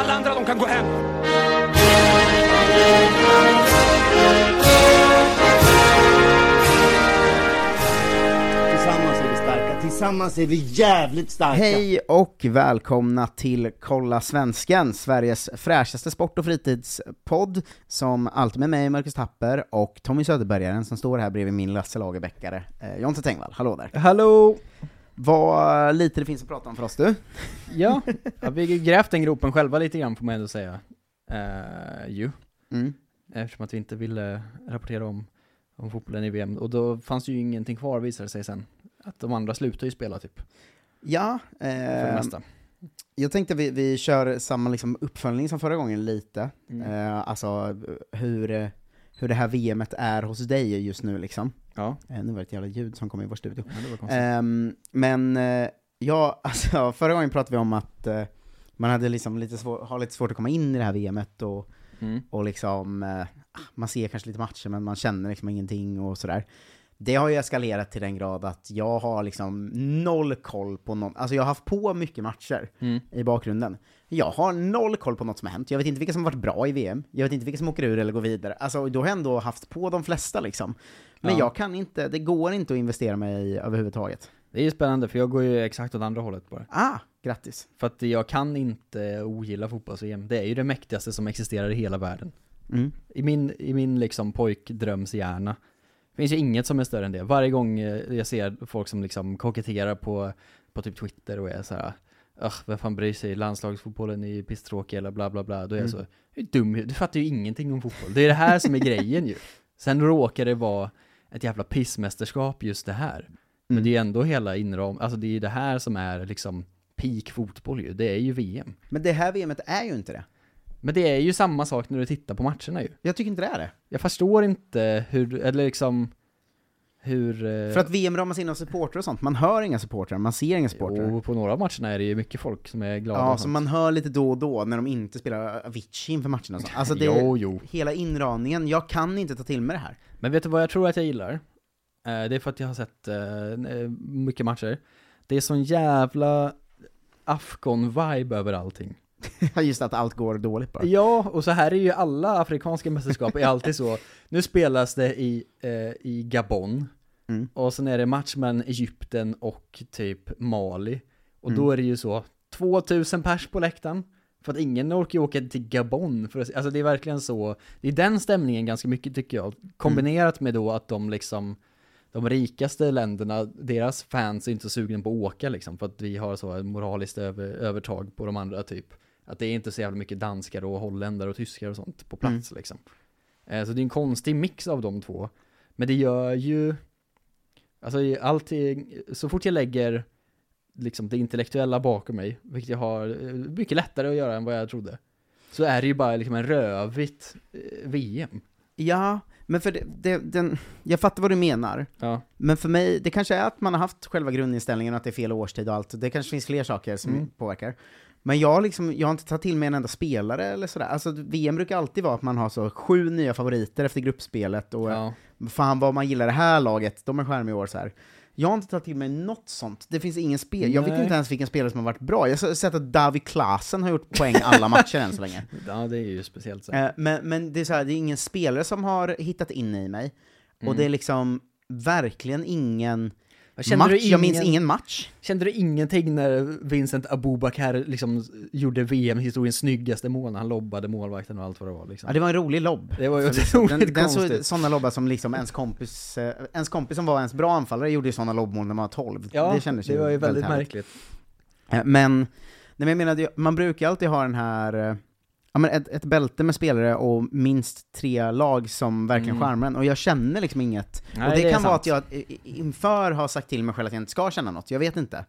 Alla andra de kan gå hem. Tillsammans är vi starka, tillsammans är vi jävligt starka! Hej och välkomna till Kolla Svensken, Sveriges fräschaste sport och fritidspodd, som alltid med mig, Marcus Tapper, och Tommy Söderbergaren som står här bredvid min Lasse Lagerbäckare, eh, Jonte Tengvall. Hallå där! Hallå! Vad lite det finns att prata om för oss du? Ja, ja vi grävt den gropen själva lite grann får man ändå säga. Uh, ju. Mm. Eftersom att vi inte ville rapportera om, om fotbollen i VM. Och då fanns det ju ingenting kvar visade det sig sen. Att de andra slutar ju spela typ, Ja, för det eh, mesta. jag tänkte vi, vi kör samma liksom uppföljning som förra gången lite, Mm. eh, alltså hur, eh, hur det här VMet är hos dig just nu liksom. Ja, Eh, nu var det ett jävla ljud som kom i vår studio. ja. Ehm, men eh, ja, alltså förra gången pratade vi om att eh, man hade liksom lite svår, har lite svårt att komma in i det här VMet och, Mm. och liksom, eh, man ser kanske lite matcher men man känner liksom ingenting och sådär. Det har ju eskalerat till den grad att jag har liksom noll koll på någon, alltså jag har haft på mycket matcher Mm. i bakgrunden. Jag har noll koll på något som har hänt, jag vet inte vilka som har varit bra i VM, jag vet inte vilka som åker ur eller går vidare. Alltså då har jag ändå haft på de flesta liksom. Men Ja. jag kan inte, det går inte att investera mig i överhuvudtaget. Det är ju spännande för jag går ju exakt åt andra hållet bara. Ah, grattis. För att jag kan inte ogilla fotbolls-VM. Det är ju det mäktigaste som existerar i hela världen. Mm. I min, i min liksom pojkdrömshjärna finns ju inget som är större än det. Varje gång eh, jag ser folk som liksom koketterar på, på typ Twitter och är så här. Ugh, vem fan bryr sig? Landslagsfotbollen är ju pisstråkig eller bla bla bla. Då är jag Mm. så, du är dum du fattar ju ingenting om fotboll. Det är det här som är grejen ju. Sen råkar det vara ett jävla pissmästerskap just det här. Men Mm. det är ju ändå hela inram, alltså det är ju det här som är liksom peak fotboll ju. Det är ju VM. Men det här VMet är ju inte det. Men det är ju samma sak när du tittar på matcherna ju. Jag tycker inte det är det. Jag förstår inte hur, eller liksom hur... eh, För att VM ramas in av supportrar och sånt, man hör inga supportrar, man ser inga supportrar. Jo, på några av matcherna är det ju mycket folk som är glada Ja, och så man hör lite då och då när de inte spelar Avicii inför matcherna och sånt. Alltså det, Jo, jo. hela inramningen, jag kan inte ta till mig det här. Men vet du vad jag tror att jag gillar? Eh, det är för att jag har sett eh, mycket matcher. Det är sån jävla Afghan-vibe över allting. Just att allt går dåligt bara. Ja, och så här är ju alla afrikanska mästerskap är alltid så. Nu spelas det i, eh, i Gabon, Mm. och sen är det match mellan Egypten och typ Mali. Och Mm. då är det ju så, 2000 pers på läktaren. För att ingen orkar ju åka till Gabon för att, alltså det är verkligen så, det är den stämningen ganska mycket tycker jag. Kombinerat med då att de liksom, de rikaste länderna, deras fans är inte så sugna på att åka liksom, för att vi har så moraliskt över, övertag på de andra typ. Att det är inte så jävla mycket danskar och holländare och tyskar och sånt på plats liksom. Eh, Så det är en konstig mix av de två. Men det gör ju, alltså allting, så fort jag lägger liksom det intellektuella bakom mig, vilket jag har eh, mycket lättare att göra än vad jag trodde, så är det ju bara liksom en rövigt eh, VM. Ja, men för det, det, den, jag fattar vad du menar. Ja. Men för mig, det kanske är att man har haft själva grundinställningen att det är fel årstid och allt, det kanske finns fler saker som Mm. påverkar. Men jag, har liksom, jag har inte tagit till mig en enda spelare eller sådär. Alltså VM brukar alltid vara att man har så sju nya favoriter efter gruppspelet och Ja. fan vad man gillar det här laget, de är charmiga i år så här. Jag har inte tagit till mig något sånt. Det finns ingen spel. Jag vet inte ens vilken spelare som har varit bra. Jag har sett att David Klaasen har gjort poäng alla matcher än så länge. Ja, det är ju speciellt så. Eh, Men, men det är så här, det är ingen spelare som har hittat in i mig. Och det är liksom verkligen ingen match. du Jag minns ingen- ingen match. Kände du ingenting när Vincent Abubakar liksom gjorde VM-historiens snyggaste mål när han lobbade målvakten och allt vad det var liksom? Ja, det var en rolig lobb. Det var ju liksom, otroligt konstigt. sådana lobbar som liksom ens kompis, eh, ens kompis som var ens bra anfallare gjorde ju sådana lobbmål när man var 12. Ja, det kändes det var ju väldigt härligt. märkligt. Eh, Men, nej, men jag menar, man brukar alltid ha den här, eh, ja men ett, ett bälte med spelare och minst tre lag som verkligen Mm. skärmar en, och jag känner liksom inget. Nej, och det, det kan vara att jag inför har sagt till mig själv att jag inte ska känna något, jag vet inte.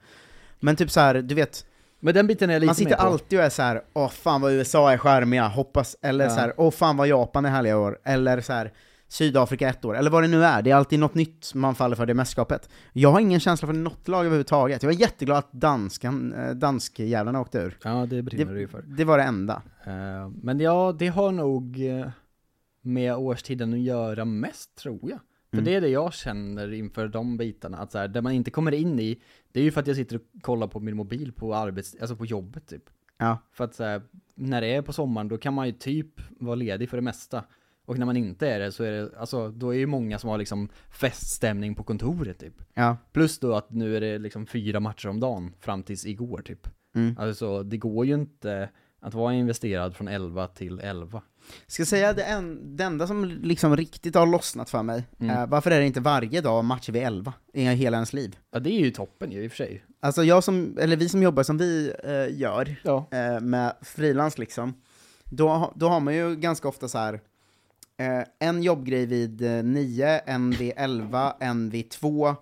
Men typ så här, du vet, Men den biten är lite man sitter alltid och är så här, åh fan vad USA är charmiga, hoppas, eller Ja. så här, åh fan vad Japan är härliga år, eller så här, Sydafrika ett år, eller vad det nu är, det är alltid något nytt man faller för det mästerskapet. Jag har ingen känsla för något lag överhuvudtaget, jag var jätteglad att danskan, eh, danskjävlarna åkte ur. Ja, det brinner det ju Det, för. det var det enda. Eh, Men ja, det har nog eh, med årstiden att göra mest, tror jag. För Mm. det är det jag känner inför de bitarna, att så här, där man inte kommer in i, det är ju för att jag sitter och kollar på min mobil på arbets, alltså på jobbet typ. Ja. För att så här, när det är på sommaren, då kan man ju typ vara ledig för det mesta. Och när man inte är det så är det, alltså då är ju många som har liksom feststämning på kontoret typ. Ja. Plus då att nu är det liksom fyra matcher om dagen fram tills igår typ. Mm. Alltså det går ju inte att vara investerad från 11 till 11. Ska säga det, en, det enda som liksom riktigt har lossnat för mig, Mm. eh, varför är det inte varje dag matcher vid 11 i hela ens liv? Ja det är ju toppen ju i och för sig. Alltså jag som, eller vi som jobbar som vi eh, gör, Ja. eh, med frilans liksom, då, då har man ju ganska ofta så här en jobbgrej vid eh, 9, en vid 11, en vid 2,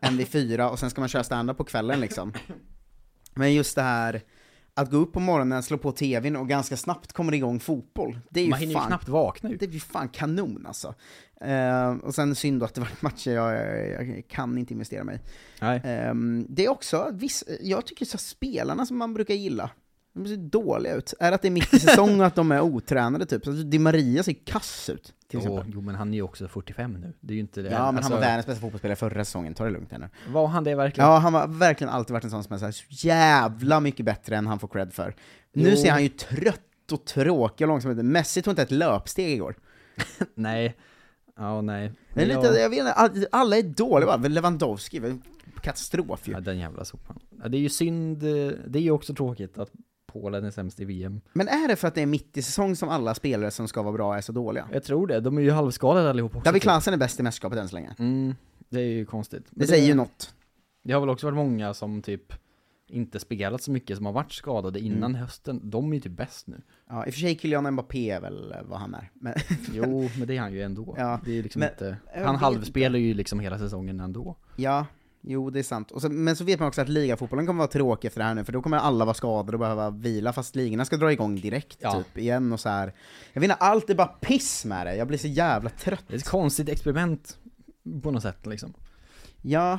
en vid 4 och sen ska man köra standup på kvällen liksom. Men just det här att gå upp på morgonen, slå på tvn och ganska snabbt kommer det igång fotboll. Det är ju Man hinner ju fan, knappt vakna ju. det är ju fan kanon alltså. Eh, och sen synd då att det var matcher jag, jag, jag kan inte investera mig. Nej. Ehm, det är också, viss, jag tycker så spelarna som man brukar gilla, de ser dåliga ut. Är det att det är mitt i säsong och att de är otränade typ? Di Maria ser kass ut, till exempel. jo men han är ju också 45 nu. Det är ju inte det. Ja, men alltså, han var världens bästa fotbollsspelare förra säsongen, ta det lugnt här nu. Var han det verkligen? Ja, han har verkligen alltid varit en sån som är så, här, så jävla mycket bättre än han får cred för. Nu Jo. ser han ju trött och tråkig och långsam ut. Messi tog inte ett löpsteg igår. Nej. Ja, nej. Ja. lite, jag vet inte, all- alla är dåliga va? Lewandowski, katastrof ju. Ja, den jävla sopan. Ja, det är ju synd, eh, det är ju också tråkigt att Polen är sämst i VM. Men är det för att det är mitt i säsong som alla spelare som ska vara bra är så dåliga? Jag tror det, de är ju halvskadade allihop också. David typ. Klaasen är bäst i mästerskapet än så länge. Mm, det är ju konstigt. Det Men säger ju något. Det har väl också varit många som typ inte spelat så mycket, som har varit skadade innan Mm. hösten. De är ju typ bäst nu. Ja, i och för sig Kylian Mbappé är väl vad han är. Men, Jo, men det är han ju ändå. Ja, det är liksom men- inte... Han halvspelar ju liksom hela säsongen ändå. ja, jo det är sant. Så, men så vet man också att ligafotbollen kommer vara tråkig efter det här nu, för då kommer alla vara skadade och behöva vila, fast ligorna ska dra igång direkt Ja. typ igen och så här. Jag vet inte, allt är bara piss med det. Jag blir så jävla trött. Det är ett konstigt experiment på något sätt liksom. Ja.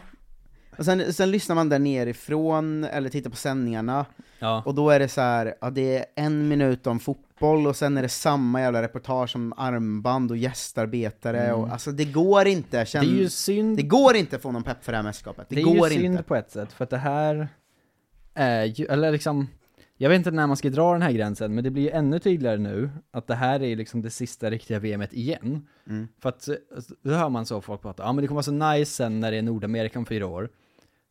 Och sen, sen lyssnar man där nerifrån, eller tittar på sändningarna, Ja. och då är det så här, ja det är en minut om fotboll, och sen är det samma jävla reportage om armband och gästarbetare, och alltså det går inte, Det känn, är ju synd det går inte att få någon pepp för det här mästerskapet. Det, Det är går ju synd inte. på ett sätt, för att det här är ju, eller liksom, jag vet inte när man ska dra den här gränsen, men det blir ju ännu tydligare nu att det här är liksom det sista riktiga VMet igen. Mm. För att, eh, då hör man så folk prata, ja men det kommer vara så nice sen när det är Nordamerika om fyra år.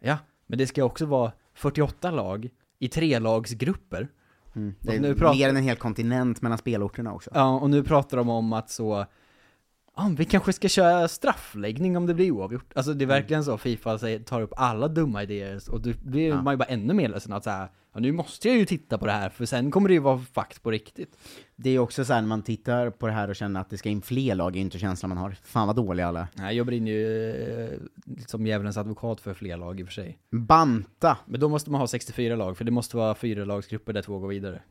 Ja, men det ska också vara 48 lag i trelagsgrupper. Mm. Det är nu pratar- mer än en hel kontinent mellan spelorterna också. Ja, och nu pratar de om att så, ja, vi kanske ska köra straffläggning om det blir oavgjort. Alltså det är verkligen så, Fifa säger, tar upp alla dumma idéer, och då blir Ja. man ju bara ännu mer ledsen att säga, ja nu måste jag ju titta på det här, för sen kommer det ju vara fakt på riktigt. Det är också så här när man tittar på det här och känner att det ska in fler lag, är inte känslan man har. Fan vad dåliga alla. Nej, jag brinner ju eh, som djävulens advokat för fler lag i och för sig. Banta! Men då måste man ha 64 lag, för det måste vara fyra lagsgrupper där två går vidare.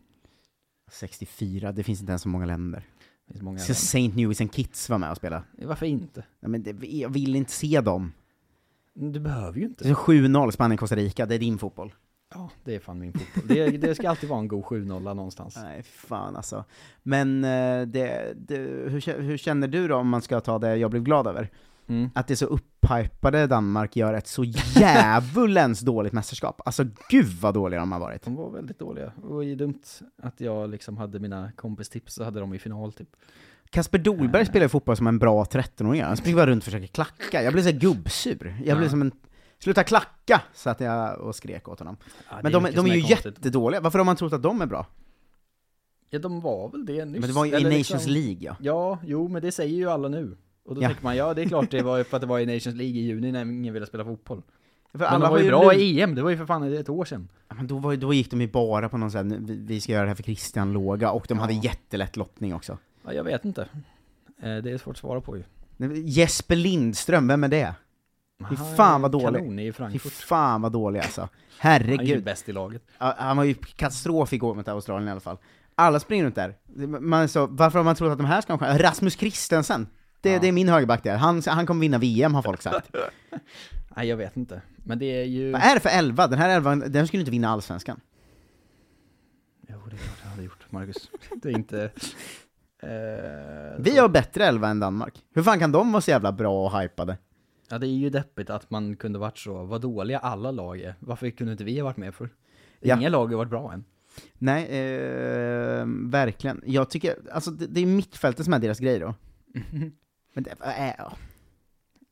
64, det finns inte ens så många länder. Det finns många Ska St. Louis and Kids vara med och spela? Varför inte? Nej, men det, jag vill inte se dem. Du behöver ju Det inte. är 7-0 Spanien-Costa Rica, det är din fotboll. Ja, det är fan min fotboll. Det, det ska alltid vara en god 7-0 någonstans. Nej, fan alltså. Men eh, det, det, hur, hur känner du då om man ska ta det jag blev glad över? Mm. att det så upphypade Danmark gör ett så djävulens dåligt mästerskap. Alltså gud vad dåliga de har varit. De var väldigt dåliga. Och det är dumt att jag liksom hade mina kompistips så hade de i final typ. Kasper Dolberg spelar ju fotboll som en bra 13-åring, han springer bara runt och försöker klacka. Jag blev så gubbsur. Jag blev som en Sluta klacka! satt jag och skrek åt honom. Ja, Men de, de är ju konstigt. jättedåliga, varför har man trott att de är bra? Ja, de var väl det nyss. Men det var ju i Nations liksom- League ja. Ja, jo, men det säger ju alla nu. Och då Ja. tänker man, ja det är klart det var för att det var i Nations League i juni när ingen ville spela fotboll. För Men alla de var ju bra i EM, det var ju för fan ett år sedan. Ja, Men då, var, då gick de ju bara på någon sån vi, vi ska göra det här för Christian-låga, och de hade Ja. jättelätt lottning också. Ja, jag vet inte. Eh, Det är svårt att svara på ju. Jesper Lindström, vem är det? Fy fan vad dålig. Kanon i Fy Frankfurt. fan vad dålig alltså. Han är ju Herregud. bäst i laget. Han var ju katastrof igår mot Australien i alla fall. Alla springer runt där. Man så, varför har man trott att de här ska ha? Rasmus Christensen! Det, Ja. det är min högerback där. Han, han kommer vinna VM har folk sagt. Nej, jag vet inte. Men det är ju... Vad är det för elva? Den här elvan, den skulle inte vinna allsvenskan. Jo, det jag hade gjort, Marcus. Det är inte... Eh, Vi så. har bättre elva än Danmark. Hur fan kan de vara så jävla bra och hypade? Ja, det är ju deppigt att man kunde varit så, vad dåliga alla lag är. Varför kunde inte vi ha varit med för? Ja. Inga lag har varit bra än. Nej, eh, verkligen. Jag tycker, alltså det, det är mittfältet som är deras grej då. Men det, äh, ja.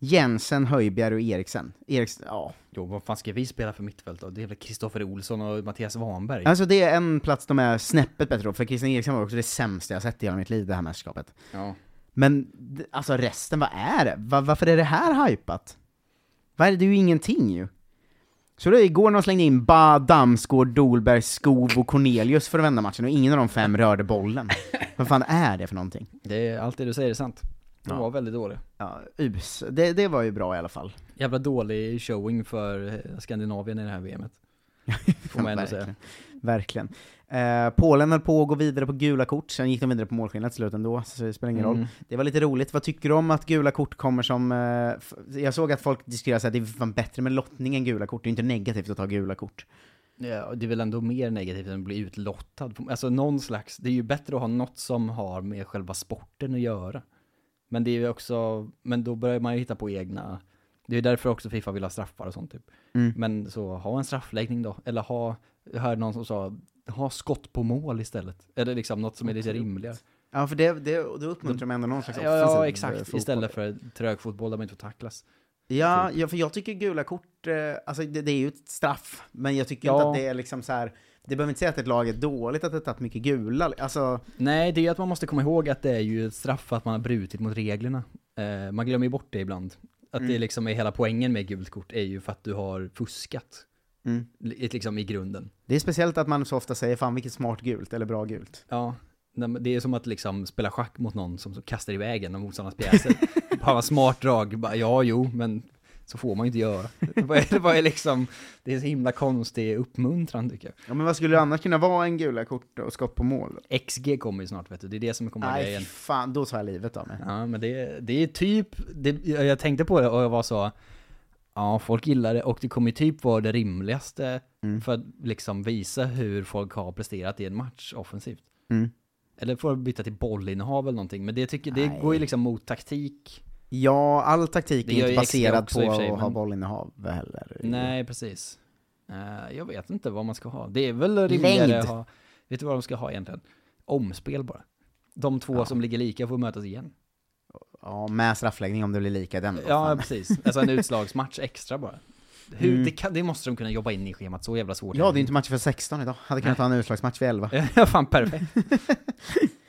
Jensen, Höjbjerg och Eriksen. Eriksen, ja. Jo, vad fan ska vi spela för mittfält då? Det är väl Kristoffer Olsson och Mattias Warnberg? Alltså det är en plats de är snäppet bättre på, för Christian Eriksen var också det sämsta jag sett i hela mitt liv, det här mästerskapet. Ja. Men alltså resten, vad är det? Va, varför är det här hypat? Vad är det? det är ju ingenting ju. Så det igår när de slängde in Ba, Damsgaard, Dolberg, Skov och Cornelius för att vända matchen, och ingen av de fem rörde bollen. vad fan är det för någonting? Det är, allt det du säger är sant. De Ja. var väldigt dåliga. Ja, us. Det, det var ju bra i alla fall. Jävla dålig showing för eh, Skandinavien i det här VMet. Får man ändå säga. Verkligen. Eh, Polen höll på att gå vidare på gula kort, sen gick de vidare på målskillnad till slut ändå, så det spelar ingen roll. Mm. Det var lite roligt, vad tycker du om att gula kort kommer som... Eh, jag såg att folk diskuterade att det är fan bättre med lottning än gula kort, det är inte negativt att ta gula kort. Ja, det är väl ändå mer negativt än att bli utlottad. Alltså någon slags, det är ju bättre att ha något som har med själva sporten att göra. Men det är ju också, men då börjar man ju hitta på egna, det är ju därför också Fifa vill ha straffar och sånt typ. Mm. Men så ha en straffläggning då, eller ha, jag hörde någon som sa, ha skott på mål istället. Eller liksom något som är lite rimligare. Ja, för det, det, då uppmuntrar de ändå någon slags Ja, offensiv ja eh, exakt, fotboll. istället för trög fotboll där man inte får tacklas. Ja, ja, för jag tycker gula kort, eh, alltså det, det är ju ett straff, men jag tycker Ja. inte att det är liksom så här. Det behöver inte säga att ett lag är dåligt att det tagit mycket gula, alltså, Nej, det är ju att man måste komma ihåg att det är ju ett straff att man har brutit mot reglerna. Eh, man glömmer ju bort det ibland. Att det Mm. liksom är hela poängen med gult kort är ju för att du har fuskat. Mm. Li- Liksom i grunden. det är speciellt att man så ofta säger 'fan vilket smart gult' eller 'bra gult' Ja, det är som att liksom spela schack mot någon som kastar iväg en av motståndarnas pjäser. Bara smart drag, bara, ja jo, men så får man ju inte göra. Det var, det var ju liksom, det är så himla konstig uppmuntran tycker jag. Ja men vad skulle det annars kunna vara en gula kort och skott på mål? XG kommer ju snart vet du, det är det som kommer vara Nej grejen. fy fan, då tar jag livet av mig. Ja, men det, det är typ, det, jag tänkte på det och jag var så, ja, folk gillar det och det kommer ju typ vara det rimligaste Mm. för att liksom visa hur folk har presterat i en match offensivt. Mm. Eller får byta till bollinnehav eller någonting, men det tycker, det Nej. går ju liksom mot taktik. Ja, all taktik är inte baserad på för sig, att ha men- bollinnehav heller. Nej, precis. Eh, jag vet inte vad man ska ha. Det är väl rimligare att ha, vet du vad de ska ha egentligen? Omspel bara. De två Ja. som ligger lika får mötas igen. Ja, med straffläggning om det blir lika den då, Ja, precis. Alltså en utslagsmatch extra bara. Hur, Mm. det, kan, det måste de kunna jobba in i schemat, så jävla svårt. Ja, det är inte match för 16 idag. Hade kunnat ha en utslagsmatch vid 11. Ja, fan perfekt.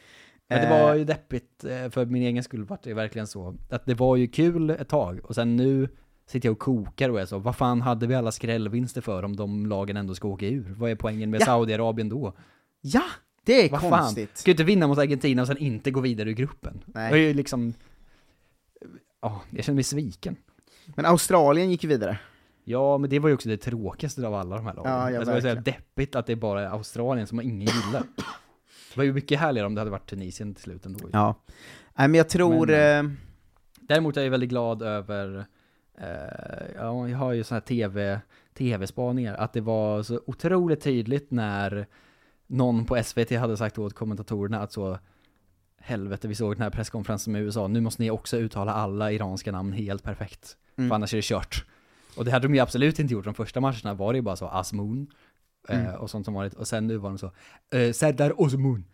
Men det Eh. var ju deppigt, eh, för min egen skull vart det verkligen så. Att det var ju kul ett tag, och sen nu sitter jag och kokar och är så, vad fan hade vi alla skrällvinster för om de lagen ändå ska åka ur? Vad är poängen med Ja. Saudiarabien då? Ja! Det är Vad fan? konstigt. Ska ju inte vinna mot Argentina och sen inte gå vidare ur gruppen? Nej. Det är ju liksom... Ja, jag känner mig sviken. Men Australien gick ju vidare. Ja, men det var ju också det tråkigaste av alla de här lagen. Ja, ja, alltså, det var så deppigt att det är bara Australien som ingen gillar. Det var ju mycket härligare om det hade varit Tunisien till slut ändå. Ja. Nej men jag tror... Men, eh, Däremot är jag väldigt glad över, eh, ja, jag har ju sådana här tv, tv-spaningar, att det var så otroligt tydligt när någon på SVT hade sagt åt kommentatorerna att så, helvete, vi såg den här presskonferensen med USA, nu måste ni också uttala alla iranska namn helt perfekt. Mm. För annars är det kört. Och det hade de ju absolut inte gjort de första matcherna, var det ju bara så Asmoon eh, Mm. och sånt som vanligt. Och sen nu var de så, eh, Serdar Osmoon.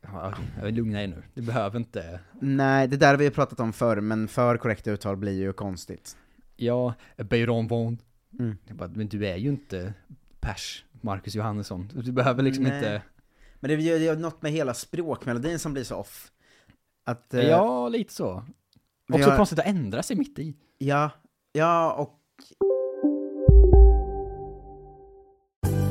Ja, vill lugna er nu, du behöver inte, Nej, det där har vi pratat om förr, men för korrekta uttal blir ju konstigt. ja, Beiron Von. Mm. Bara, men du är ju inte pers, Marcus Johannesson. Du behöver liksom Nej. inte, Men det är ju det något med hela språkmelodin som blir så off. Att, eh, ja lite så. Också har- konstigt att ändra sig mitt i. Ja, ja och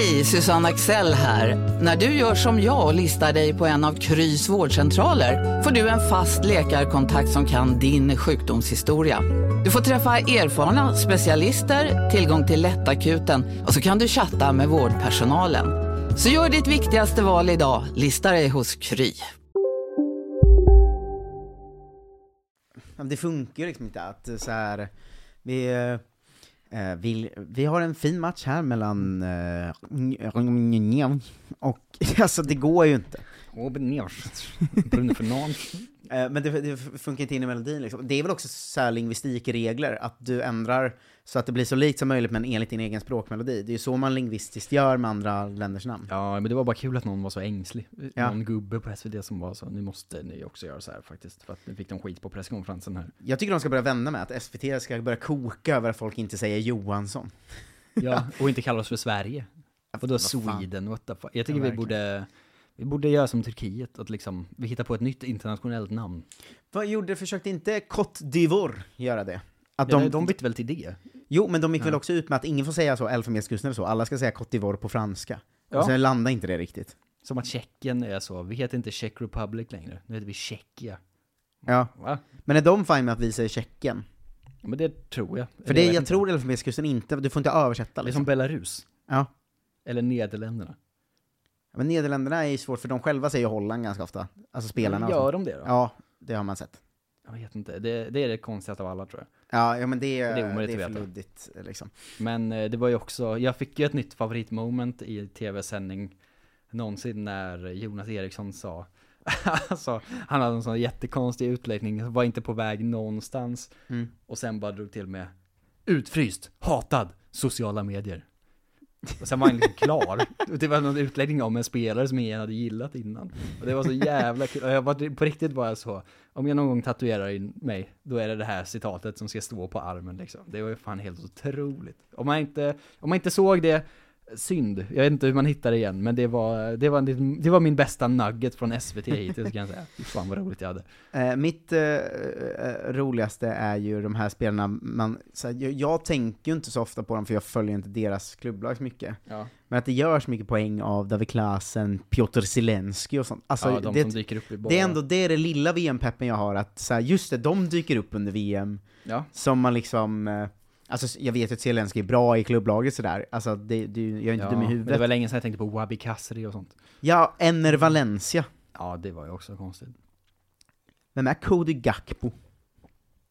Hej, Susanne Axel här. När du gör som jag och listar dig på en av Krys vårdcentraler får du en fast läkarkontakt som kan din sjukdomshistoria. Du får träffa erfarna specialister, tillgång till lättakuten och så kan du chatta med vårdpersonalen. Så gör ditt viktigaste val idag, lista dig hos Kry. Det funkar ju liksom inte att så här, vi, eh, eh, vill, vi har en fin match här mellan eh, och alltså det går ju inte. Bruno Fernandes. Eh, Men det, det funkar inte in i melodin liksom. Det är väl också så här lingvistikregler, att du ändrar så att det blir så likt som möjligt men enligt din egen språkmelodi. Det är ju så man lingvistiskt gör med andra länders namn. Ja, men det var bara kul att någon var så ängslig. Ja. Någon gubbe på SVT som var så, nu måste ni också göra så här faktiskt. För att nu fick de skit på presskonferensen här. Jag tycker de ska börja vända med att SVT ska börja koka över att folk inte säger Johansson. Ja, och inte kalla oss för Sverige. Och då vad fan. Sweden, what the fuck. Jag tycker Ja, vi borde, vi borde göra som Turkiet, att liksom, vi hittar på ett nytt internationellt namn. Vad gjorde, försökte inte Cote d'Ivoire göra det? Att de, de, de bytte väl till det? Jo, men de gick väl Ja. också ut med att ingen får säga så, Elfenbenskusten eller så, alla ska säga Cote d'Ivoire på franska. Ja. Och sen landade inte det riktigt. Som att Tjeckien är så, vi heter inte Czech Republic längre, nu heter vi Tjeckia. Ja. Va? Men är de fine med att vi säger Tjeckien? Ja, men det tror jag. För det, jag inte. tror Elfenbenskusten inte, du får inte översätta Det är liksom. som Belarus. Ja. Eller Nederländerna. Men Nederländerna är ju svårt, för de själva säger Holland ganska ofta. Alltså spelarna och Gör de det då? Ja, det har man sett. Jag vet inte, det, det är det konstigaste av alla tror jag. Ja, ja men det, är- Det är det är för luddigt liksom. Men eh, det var ju också, jag fick ju ett nytt favoritmoment i tv-sändning någonsin när Jonas Eriksson sa Alltså, han hade en sån jättekonstig utläggning, var inte på väg någonstans Mm. och sen bara drog till med Utfryst, hatad, sociala medier. Och sen var han liksom klar. Det var någon utläggning om en spelare som ingen hade gillat innan. Och det var så jävla kul. Och jag var på riktigt bara så, om jag någon gång tatuerar in mig, då är det det här citatet som ska stå på armen liksom. Det var ju fan helt otroligt. Om man inte, om man inte såg det, synd. Jag vet inte hur man hittar det igen, men det var, det var, det var min bästa nugget från SVT hittills kan jag säga. Fy fan vad roligt jag hade. Eh, mitt eh, eh, roligaste är ju de här spelarna, man, så här, jag, jag tänker ju inte så ofta på dem för jag följer inte deras klubblag så mycket. Ja. Men att det görs mycket poäng av David Klasen, Piotr Zelensky och sånt. Alltså, ja, de det, som dyker upp i bara... det är ändå det, är det lilla VM-peppen jag har, att så här, just det, de dyker upp under VM, Ja. som man liksom, eh, alltså jag vet att Zelensky är bra i klubblaget sådär, alltså det, det, jag är inte Ja, dum i men huvudet. det var länge sedan jag tänkte på Wabi Kasri och sånt. Ja, Enner Valencia. Ja, det var ju också konstigt. Vem är Cody Gakpo?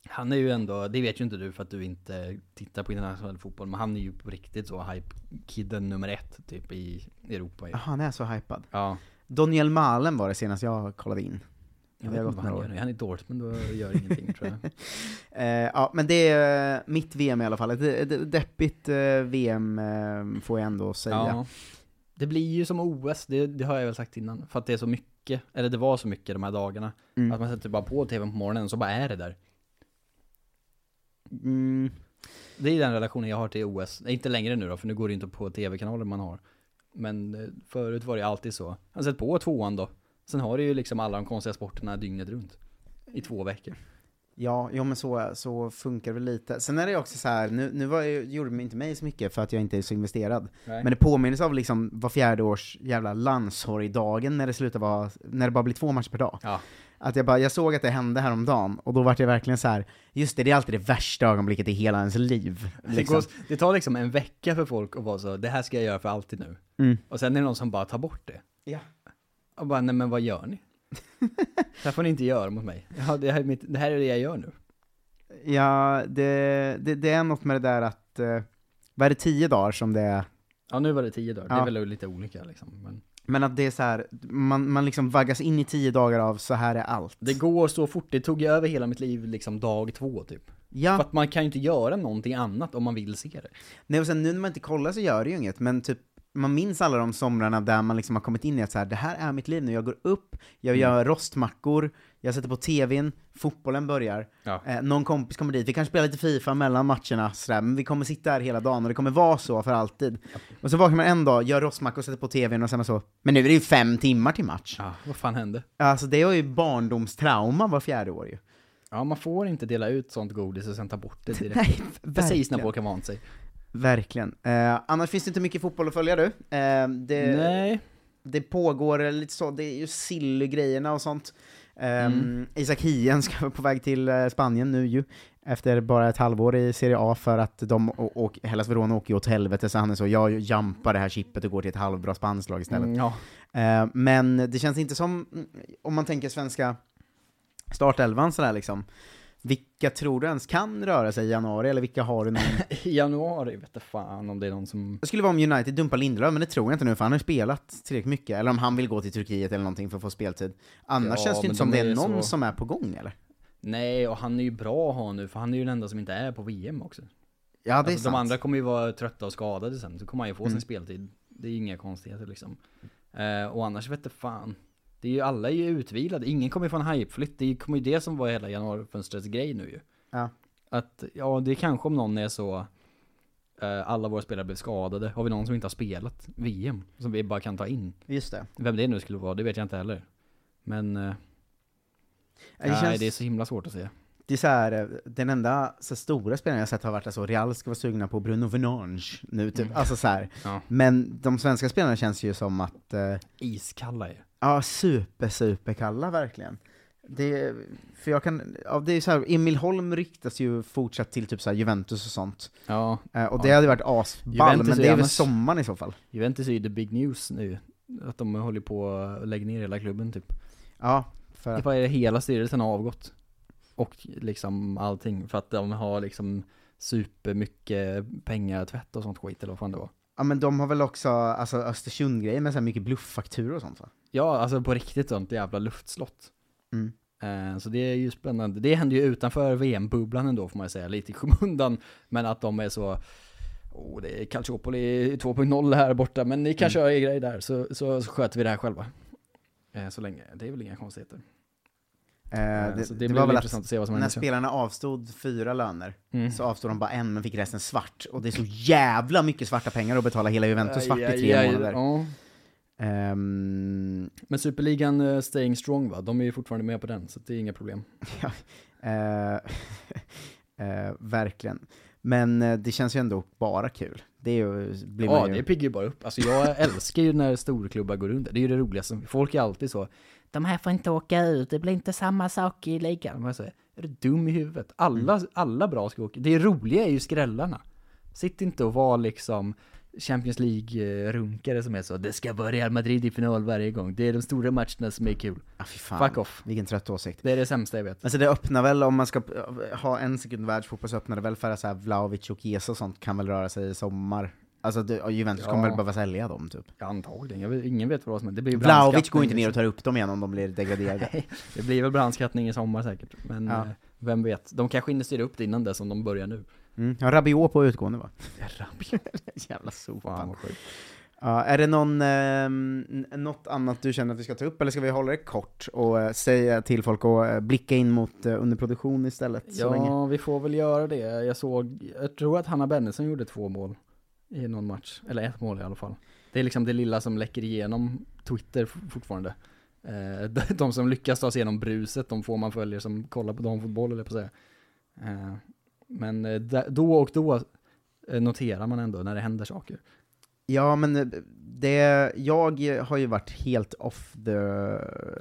Han är ju ändå, det vet ju inte du för att du inte tittar på internationell fotboll, men han är ju på riktigt så hype-kidden nummer ett typ i Europa ju. Jaha, han är så hypad. Ja. Daniel Malen var det senast jag kollade in. Jag vet inte vad han gör nu, han är i Dortmund och gör ingenting tror jag. Eh, ja, men det är eh, mitt VM i alla fall. Ett, deppigt eh, VM eh, får jag ändå säga. Ja. Det blir ju som OS, det, det har jag väl sagt innan, för att det är så mycket, eller det var så mycket de här dagarna. Mm. Att man sätter bara på tvn på morgonen så bara är det där. Mm. Det är den relationen jag har till OS. Inte längre nu då, för nu går det inte på tv-kanaler man har. Men förut var det alltid så. Jag har sett på tvåan då. Sen har du ju liksom alla de konstiga sporterna dygnet runt. I två veckor. Ja, jo men så, så funkar det lite. Sen är det också så här, nu, nu var, gjorde det inte mig så mycket för att jag inte är så investerad. Nej. Men det påminner av liksom var fjärde års jävla landsorgsdagen när det slutar vara, när det bara blir två matcher per dag. Ja. Att jag bara, jag såg att det hände häromdagen, och då var jag verkligen så här. just det, det är alltid det värsta ögonblicket i hela ens liv. Det, Liksom. går, det tar liksom en vecka för folk att vara så, det här ska jag göra för alltid nu. Mm. Och sen är det någon som bara tar bort det. Ja. Och bara, nej men vad gör ni? det här får ni inte göra mot mig. Ja, det, här är mitt, det här är det jag gör nu. Ja, det, det, det är något med det där att, eh, vad är det, tio dagar som det är? Ja, nu var det tio dagar. Det Ja. är väl lite olika liksom. Men Men att det är så här, man, man liksom vaggas in i tio dagar av så här är allt. det går så fort, det tog ju över hela mitt liv liksom dag två typ. Ja. För att man kan ju inte göra någonting annat om man vill se det. Nej och sen nu när man inte kollar så gör det ju inget, men typ man minns alla de somrarna där man liksom har kommit in i att så här, det här är mitt liv nu, jag går upp, jag Mm. gör rostmackor, jag sätter på tvn, fotbollen börjar, Ja. eh, någon kompis kommer dit, vi kanske spelar lite Fifa mellan matcherna, så där, men vi kommer sitta här hela dagen och det kommer vara så för alltid. Och så vaknar man en dag, gör rostmackor, sätter på tvn och sen så, men nu är det ju fem timmar till match. Ja, vad fan hände? Alltså det är ju barndomstrauma var fjärde år ju. Ja, man får inte dela ut sånt godis och sen ta bort det direkt. Nej, Precis när har vant sig. Verkligen. Eh, annars finns det inte mycket fotboll att följa du. Eh, det, Nej. det pågår lite så, det är ju Silly-grejerna och sånt. Um, Mm. Isak Hien ska vara på väg till eh, Spanien nu ju, efter bara ett halvår i Serie A för att de och, och Hellas Verona åker ju åt helvete, så han är så, jag jampar det här chippet och går till ett halvbra spanskt lag istället. Mm, ja. Eh, men det känns inte som, om man tänker svenska startelvan sådär liksom, vilka tror du ens kan röra sig i januari, eller vilka har du någon? I januari vet jag fan om det är någon som... Det skulle vara om United dumpar Lindelöf, men det tror jag inte nu, för han har spelat tillräckligt mycket, eller om han vill gå till Turkiet eller någonting för att få speltid. Annars Ja, känns det inte som de det är är någon så- som är på gång, eller? Nej, och han är ju bra att ha nu, för han är ju den enda som inte är på VM också. Ja, det är alltså, sant. de andra kommer ju vara trötta och skadade sen, så kommer han ju få Mm. sin speltid. Det är ju inga konstigheter liksom. Eh, och annars vet jag fan. Det är ju, alla är ju utvilade, ingen kommer ju få en hypeflytt. Det kommer ju det som var hela januarifönstrets grej nu ju. Ja. Att, ja det är kanske om någon är så, eh, alla våra spelare blev skadade. Har vi någon som inte har spelat VM? Som vi bara kan ta in? Just det. Vem det nu skulle vara, det vet jag inte heller. Men, eh, Det nej känns- det är så himla svårt att säga. Det är så här, eh, den enda så stora spelaren jag sett har varit så Real ska vara sugna på Bruno Venange nu, typ. Mm. Alltså så. Ja. Men de svenska spelarna känns ju som att, eh, Iskalla ju. Ja, super, super kalla verkligen. Det, för jag kan, ja, det är så här, Emil Holm ryktas ju fortsatt till typ så Juventus och sånt. Ja. Eh, och Ja. det hade varit asball, Juventus men det är väl sommaren i så fall. Juventus är ju the big news nu. Att de håller på att lägga ner hela klubben typ. Ja, för Det att, var hela styrelsen har avgått. Och liksom allting. För att de har liksom supermycket pengatvätt och sånt skit eller vad fan det var. Ja men de har väl också, alltså Östersund-grejer med så här mycket blufffakturor och sånt va? Ja, alltså på riktigt sånt jävla luftslott. Mm. Eh, Så det är ju spännande. Det händer ju utanför VM-bubblan ändå får man ju säga, lite i skymundan. Men att de är så, oh, det är Calciopoli 2.0 här borta, men ni kan Mm. köra er grej där, så, så, så sköter vi det här själva. Eh, Så länge, det är väl inga konstigheter. Eh, det, så det, det blir var väl intressant att se vad som När händer sen. spelarna avstod fyra löner, Mm. så avstod de bara en men fick resten svart. Och det är så jävla mycket svarta pengar att betala hela Juventus svart i Aj, tre aj, månader. ja. Ehm, Men Superligan uh, staying strong va? De är ju fortfarande med på den, så det är inga problem. eh, eh, verkligen. Men eh, det känns ju ändå bara kul. Det är ju, blir Ja, ju... det piggar ju bara upp. Alltså jag älskar ju när storklubbar går under. Det är ju det roligaste. Folk är alltid så, de här får inte åka ut, det blir inte samma sak i ligan. Man säger, är du dum i huvudet? Alla, Mm. alla bra ska åka. Det roliga är ju skrällarna. Sitt inte och var liksom Champions League-runkare som är så, det ska vara Real Madrid i final varje gång. Det är de stora matcherna som är kul. Ah. Fuck off. Vilken trött åsikt. Det är det sämsta jag vet. Alltså det öppnar väl, om man ska ha en sekund världsfotboll så öppnar det väl för att så här Vlahovic och Chiesa och sånt kan väl röra sig i sommar. Alltså det, Juventus Ja. kommer väl behöva sälja dem typ. Ja, antagligen. Vet, ingen vet vad som. Det ju Vlahovic går inte ner och tar upp dem igen om de blir degraderade. Nej, det blir väl brandskattning i sommar säkert. Men Ja. eh, vem vet. De kanske inte styr upp det innan dess om de börjar nu. Mm. Ja, Rabiot på utgående va? Rabiot. Jävla sopa. Fan vad sjukt. Ja, är det någon, ehm, något annat du känner att vi ska ta upp, eller ska vi hålla det kort och eh, säga till folk att eh, blicka in mot uh, underproduktion istället? Ja, vi får väl göra det. Jag såg, jag tror att Hanna Bennesen gjorde två mål i någon match. Eller ett mål i alla fall. Det är liksom det lilla som läcker igenom Twitter fortfarande. Eh, de- som lyckas ta sig igenom bruset, de får man följer som kollar på damfotboll eller på att säga. Eh, men eh, då och då noterar man ändå när det händer saker. Ja, men eh, det, jag har ju varit helt off the...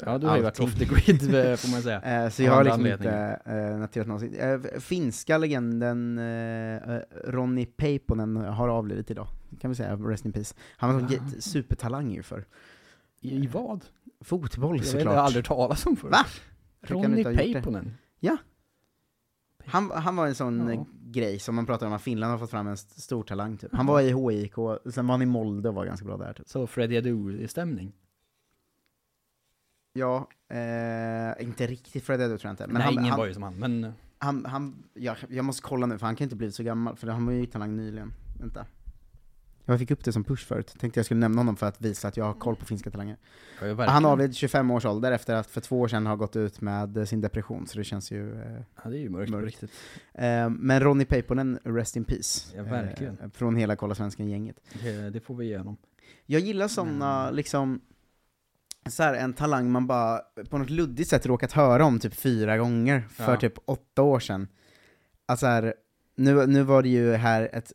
Ja, du har ju varit off the grid, eh, får man säga. Eh, Så jag har liksom inte uh, noterat någonsin. Finska legenden eh, Ronny Peiponen har avlidit idag, kan vi säga, rest in peace. Han var en Ah. supertalang ju för I, i vad? Fotboll såklart. jag har aldrig talat om förut. Va? Ronny? Peiponen? Ja. Han, han var en sån Ja. grej som man pratar om att Finland har fått fram en st- stor talang typ. Han var i HIK, sen var han i Molde och var ganska bra där typ. Så Freddie Adu-stämning? Ja, eh, inte riktigt Fred Edu tror jag inte. Men Nej, han, ingen han, var ju som han, men... han, han ja, jag måste kolla nu för han kan inte bli så gammal, för han var ju talang nyligen. Vänta. Jag fick upp det som push förut, tänkte jag skulle nämna honom för att visa att jag har koll på finska talanger. Ja, han avled 25 års ålder efter att för två år sedan ha gått ut med sin depression, så det känns ju eh, Ja, det är ju mörkt, på riktigt. Eh, men Ronny Peiponen, rest in peace. Ja, verkligen. Eh, från hela Kolla Svensken-gänget. Det, det får vi igenom. Jag gillar såna, liksom, så här, en talang man bara på något luddigt sätt råkat höra om typ fyra gånger för Ja. typ åtta år sedan. Alltså här, nu, nu var det ju här ett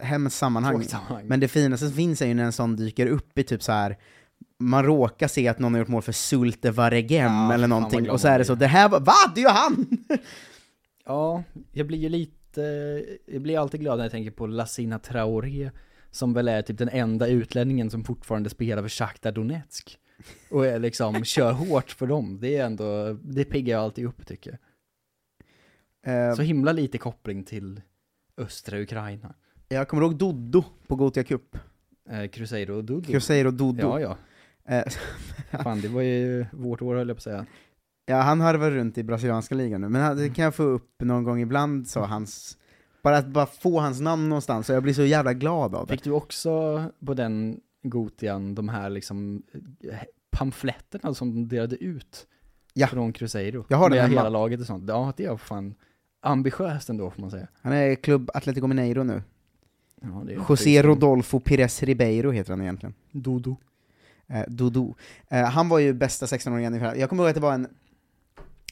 hemskt sammanhang, men det finaste som finns är ju när en sån dyker upp i typ så här man råkar se att någon har gjort mål för Sulte Varegem Ja, eller någonting, och så är det så, det här var, VA? Det är ju han! Ja, jag blir ju lite, jag blir alltid glad när jag tänker på Lassina Traoré, som väl är typ den enda utlänningen som fortfarande spelar för Shakhtar Donetsk. Och är liksom, kör hårt för dem. Det är ändå, det piggar jag alltid upp tycker jag. Eh, Så himla lite koppling till östra Ukraina. Jag kommer ihåg Doddo på Gothia Cup. Eh, Cruzeiro Dudu. Cruzeiro Doddo. Ja, ja. Eh, Fan, det var ju vårt år höll jag på att säga. Ja, han harvar runt i brasilianska ligan nu, men det kan jag få upp någon gång ibland, så hans... Bara att bara få hans namn någonstans, och jag blir så jävla glad av det. Fick du också på den Gotian de här liksom eh, pamfletterna som de delade ut? Ja. Från Cruzeiro? Jag har den Med hemma. hela laget och sånt. Ja, det är fan ambitiöst ändå får man säga. Han är klubb Atletico Mineiro nu. Ja, José. Rodolfo Pires Ribeiro heter han egentligen. Dodo. Eh, Dodo. Eh, han var ju bästa 16-åringen i Jag kommer ihåg att det var en...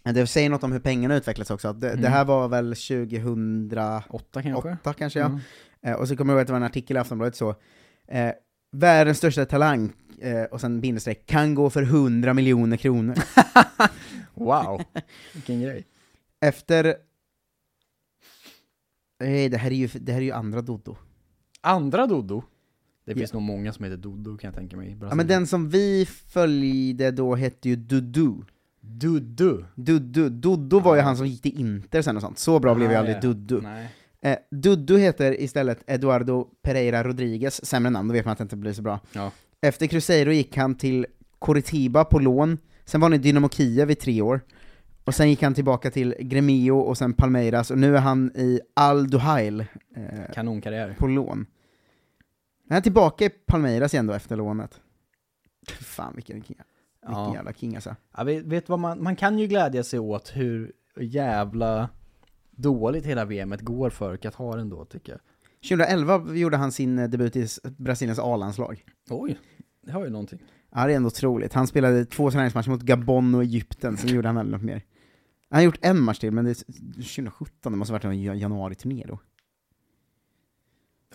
Det säger något om hur pengarna utvecklats också, det, Mm. det här var väl 2008 Åtta kanske? kanske ja. Mm. Eh, och så kommer jag ihåg att det var en artikel i Aftonbladet så, eh, världens största talang, eh, och sen bindestreck, kan gå för 100 miljoner kronor. Wow, vilken grej. Efter... Nej, det här är ju, det här är ju andra Dodo. Andra Dodo? Det finns nog många som heter Dodo kan jag tänka mig. i Ja, Brasilien. men den som vi följde då hette ju Dudu. Dudu? Dudu. Dudu var ju han som gick till Inter sen och sånt. Så bra blev ju Nej, aldrig Dudu. Nej. Eh, Dudu heter istället Eduardo Pereira Rodriguez, sämre namn, då vet man att det inte blir så bra. Ja. Efter Cruzeiro gick han till Coritiba på lån, sen var han i Dynamo Kiev i tre år, och sen gick han tillbaka till Gremio och sen Palmeiras, och nu är han i Al Duhail eh, Kanonkarriär. på lån. Han är tillbaka i Palmeiras igen då efter lånet. Fan vilken king, vilken Ja. jävla king alltså. Ja, vet, vet vad man, man kan ju glädja sig åt hur jävla dåligt hela VMet går för Qatar ändå tycker jag. 2011 gjorde han sin eh, debut i Brasiliens A-landslag. Oj, det har ju någonting. Ja, det är ändå otroligt. Han spelade två träningsmatcher mot Gabon och Egypten, sen gjorde han aldrig något mer. Han har gjort en match till, men det är 2017, det måste ha varit en jan- januari-turné då.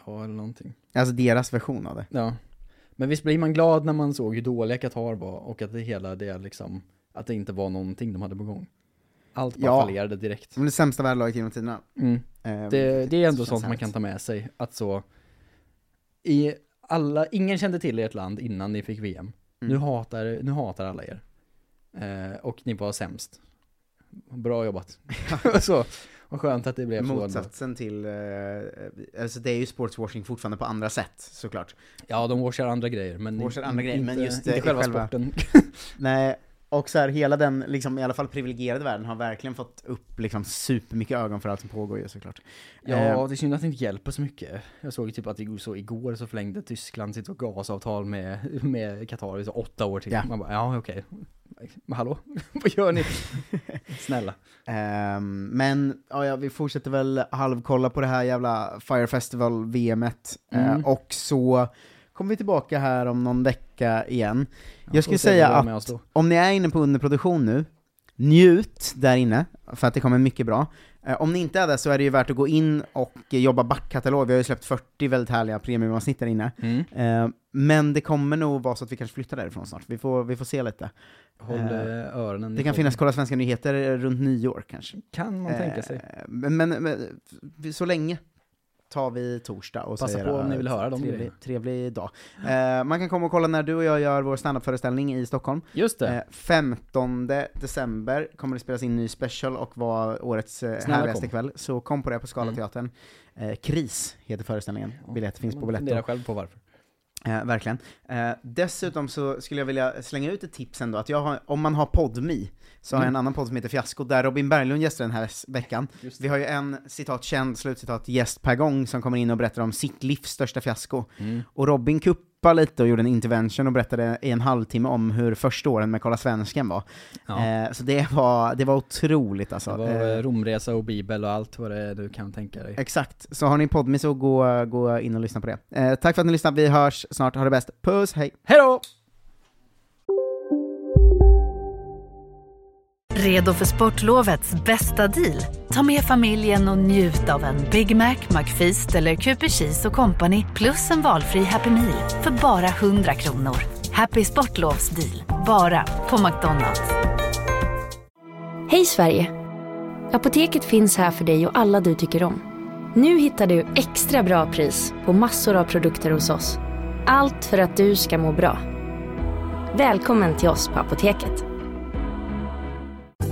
Ja, eller någonting. Alltså deras version av det. Ja. Men visst blir man glad när man såg hur dåliga Qatar var och att det hela det liksom, att det inte var någonting de hade på gång. Allt bara Ja. fallerade direkt. Är det sämsta världslaget genom tiderna. Mm. Eh, Det, det är ändå sånt man kan ta med sig, att så, i alla, ingen kände till ert land innan ni fick VM. Mm. Nu, hatar, nu hatar alla er. Eh, och ni var sämst. Bra jobbat. så, vad skönt att det blev så. Motsatsen till, eh, alltså det är ju sportswashing fortfarande på andra sätt, såklart. Ja, de washar andra grejer, men Washar andra grejer, inte, men just, inte eh, själva, själva- sporten. Nej, och så här, hela den, liksom, i alla fall privilegierade världen har verkligen fått upp liksom, supermycket ögon för allt som pågår ju såklart. Ja, Eh, det är synd att det inte hjälper så mycket. Jag såg ju typ att det så igår så förlängde Tyskland sitt gasavtal med, med Qatar i så åtta år till. Ja. Man bara, ja okej. Men hallå, vad gör ni? Snälla. Ehm, men ja, ja, vi fortsätter väl halvkolla på det här jävla Fire Festival VMet, Eh, Mm. och så kommer vi tillbaka här om någon vecka igen. Ja, Jag skulle säga att om ni är inne på underproduktion nu, njut där inne, för att det kommer mycket bra. Eh, Om ni inte är det så är det ju värt att gå in och jobba backkatalog, vi har ju släppt 40 väldigt härliga premiumavsnitt där inne. Mm. Eh, Men det kommer nog vara så att vi kanske flyttar därifrån snart, vi får, vi får se lite. Håll Eh, öronen Det kan finnas Kolla Svenska Nyheter runt nyår kanske. Kan man tänka sig. Men, men, men så länge tar vi torsdag och Passa på om ni vill höra de trevlig, trevlig dag. Eh, man kan komma och kolla när du och jag gör vår standupföreställning i Stockholm. Just det. Eh, 15 december kommer det spelas in ny special och vara årets eh, härligaste kväll, så kom på det på Mm. Scalateatern. Eh, Kris heter föreställningen, biljetter finns på Biletto. själv på varför. Eh, verkligen. Eh, dessutom så skulle jag vilja slänga ut ett tips ändå, att har, om man har Podmi, så har jag en Mm. annan podd som heter Fiasko, där Robin Berglund gästar den här veckan. Vi har ju en citat känd, slutcitat, gäst per gång som kommer in och berättar om sitt livs största fiasko. Mm. Och Robin kuppade lite och gjorde en intervention och berättade i en halvtimme om hur första åren med Kolla Svensken var. Ja. Eh, så det var, det var otroligt alltså. Det var Eh, eh, Romresa och Bibel och allt vad det är du kan tänka dig. Exakt, så har ni Podmi så gå, gå in och lyssna på det. Eh, tack för att ni lyssnade, vi hörs snart, ha det bäst. Puss, hej! Hejdå! Redo för sportlovets bästa deal? Ta med familjen och njut av en Big Mac, McFeast eller Cooper Cheese och Company plus en valfri Happy Meal för bara 100 kronor. Happy Sportlovs deal, bara på McDonalds. Hej Sverige! Apoteket finns här för dig och alla du tycker om. Nu hittar du extra bra pris på massor av produkter hos oss. Allt för att du ska må bra. Välkommen till oss på Apoteket.